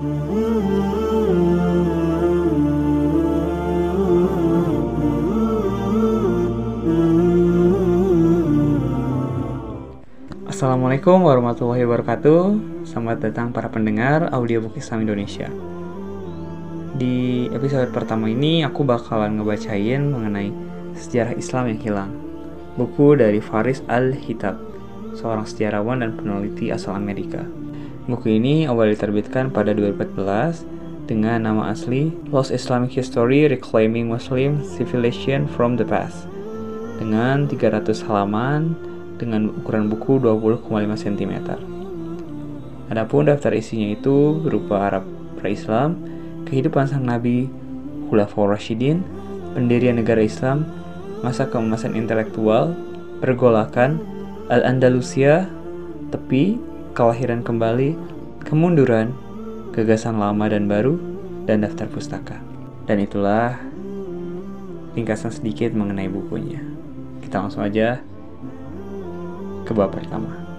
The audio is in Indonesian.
Assalamualaikum warahmatullahi wabarakatuh. Selamat datang para pendengar audiobook Islam Indonesia. Di episode pertama ini aku bakalan ngebacain mengenai sejarah Islam yang hilang. Buku dari Faris Al-Hitab Seorang sejarawan dan peneliti asal Amerika Buku ini awal diterbitkan pada 2014 dengan nama asli Lost Islamic History Reclaiming Muslim Civilization from the Past dengan 300 halaman dengan ukuran buku 20,5 cm. Adapun daftar isinya itu berupa Arab pra-Islam, kehidupan sang Nabi, Khulafaur Rashidin, pendirian negara Islam, masa keemasan intelektual, pergolakan, Al-Andalusia, tepi, kelahiran kembali, kemunduran, gagasan lama dan baru, dan daftar pustaka. Dan itulah ringkasan sedikit mengenai bukunya. Kita langsung aja ke bab pertama.